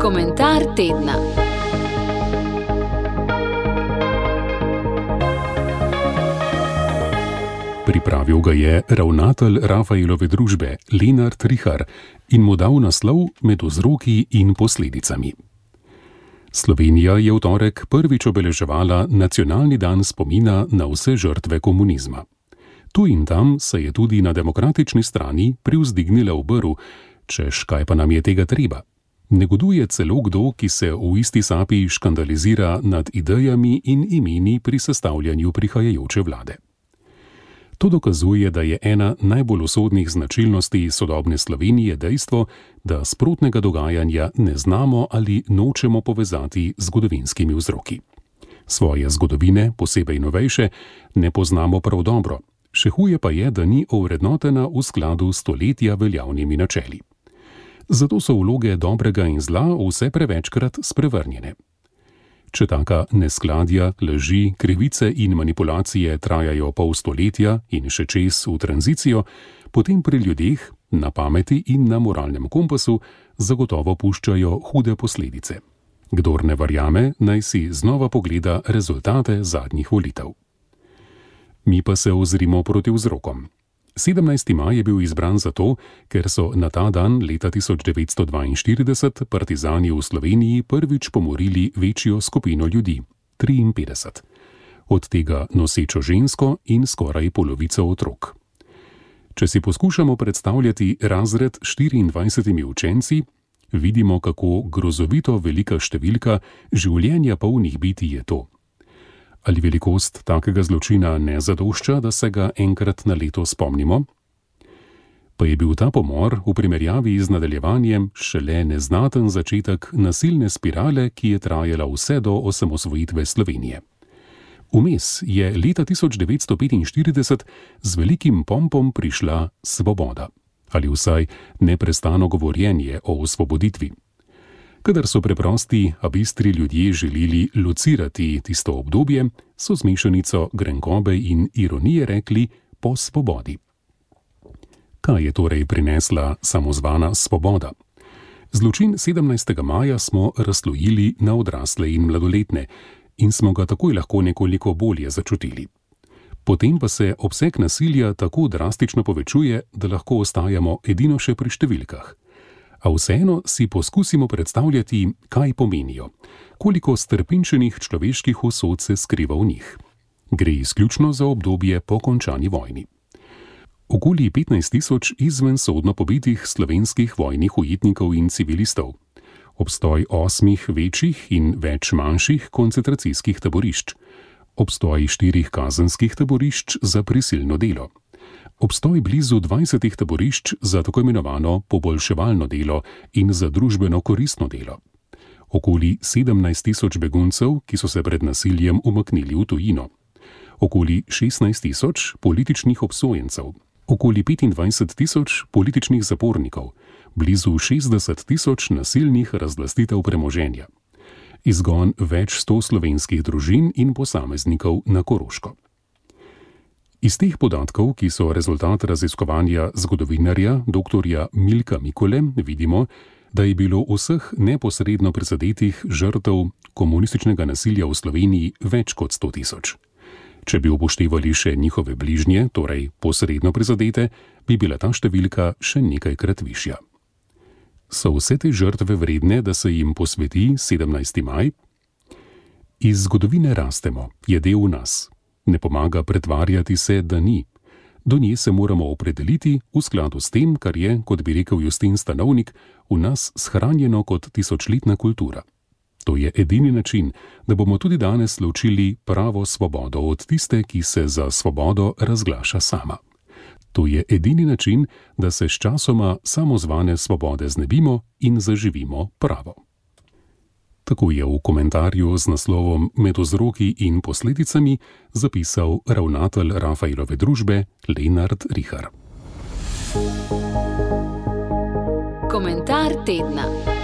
Komentar tedna. Pripravil ga je ravnatelj Rafaelove družbe Lenard Rihar in mu dal naslov med vzroki in posledicami. Slovenija je v torek prvič obeleževala nacionalni dan spomina na vse žrtve komunizma. Tu in tam se je tudi na demokratični strani privzdignila v brv, češ kaj pa nam je tega treba. Negoduje celo kdo, ki se v isti sapi škandalizira nad idejami in imeni pri sestavljanju prihajajoče vlade. To dokazuje, da je ena najbolj usodnih značilnosti sodobne Slovenije dejstvo, da sprotnega dogajanja ne znamo ali nočemo povezati z zgodovinskimi vzroki. Svoje zgodovine, posebej novejše, ne poznamo prav dobro, še huje pa je, da ni ovrednotena v skladu s stoletja veljavnimi načeli. Zato so vloge dobrega in zla vse prevečkrat sprevrnjene. Če taka neskladja, laži, krivice in manipulacije trajajo pol stoletja in še čez v tranzicijo, potem pri ljudeh, na pameti in na moralnem kompasu zagotovo puščajo hude posledice. Kdor ne verjame, naj si znova pogleda rezultate zadnjih volitev. Mi pa se ozrimo proti vzrokom. 17. maj je bil izbran zato, ker so na ta dan leta 1942 partizani v Sloveniji prvič pomorili večjo skupino ljudi - 53, od tega nosečo žensko in skoraj polovico otrok. Če si poskušamo predstavljati razred s 24 učenci, vidimo, kako grozovito velika številka življenja polnih biti je to. Ali velikost takega zločina ne zadošča, da se ga enkrat na leto spomnimo? Pa je bil ta pomor v primerjavi z nadaljevanjem šele neznaten začetek nasilne spirale, ki je trajala vse do osamosvojitve Slovenije. Vmes je leta 1945 z velikim pompom prišla svoboda ali vsaj neprestano govorjenje o osvoboditvi. Kadar so preprosti, a bistri ljudje želeli locirati tisto obdobje, so z mešanico grenkobe in ironije rekli po svobodi. Kaj je torej prinesla samozvana svoboda? Zločin 17. maja smo razlojili na odrasle in mladoletne in smo ga takoj lahko nekoliko bolje začutili. Potem pa se obseg nasilja tako drastično povečuje, da lahko ostajamo edino še pri številkah a vseeno si poskusimo predstavljati, kaj pomenijo, koliko strpinčenih človeških usod se skriva v njih. Gre izključno za obdobje po končani vojni. Okoli 15 tisoč izven sodno pobitih slovenskih vojnih ujetnikov in civilistov, obstoj osmih večjih in več manjših koncentracijskih taborišč, obstoj štirih kazenskih taborišč za prisilno delo obstoj blizu 20 taborišč za tako imenovano poboljševalno delo in za družbeno koristno delo. Okoli 17 tisoč beguncev, ki so se pred nasiljem umaknili v tujino. Okoli 16 tisoč političnih obsojencev. Okoli 25 tisoč političnih zapornikov. Blizu 60 tisoč nasilnih razlastitev premoženja. Izgon več sto slovenskih družin in posameznikov na Koroško. Iz teh podatkov, ki so rezultat raziskovanja zgodovinarja dr. Milka Mikole, vidimo, da je bilo vseh neposredno prizadetih žrtev komunističnega nasilja v Sloveniji več kot 100 tisoč. Če bi upoštevali še njihove bližnje, torej posredno prizadete, bi bila ta številka še nekajkrat višja. So vse te žrtve vredne, da se jim posveti 17. maj? Iz zgodovine rastemo, je del nas, ne pomaga pretvarjati se, da ni. Do nje se moramo opredeliti v skladu s tem, kar je, kot bi rekel Justin Stanovnik, v nas shranjeno kot tisočletna kultura. To je edini način, da bomo tudi danes ločili pravo svobodo od tiste, ki se za svobodo razglaša sama. To je edini način, da se s časoma samozvane svobode znebimo in zaživimo pravo. Tako je v komentarju z naslovom Med vzroki in posledicami zapisal ravnatelj Rafaelove družbe Lenard Rihar. Komentar tedna.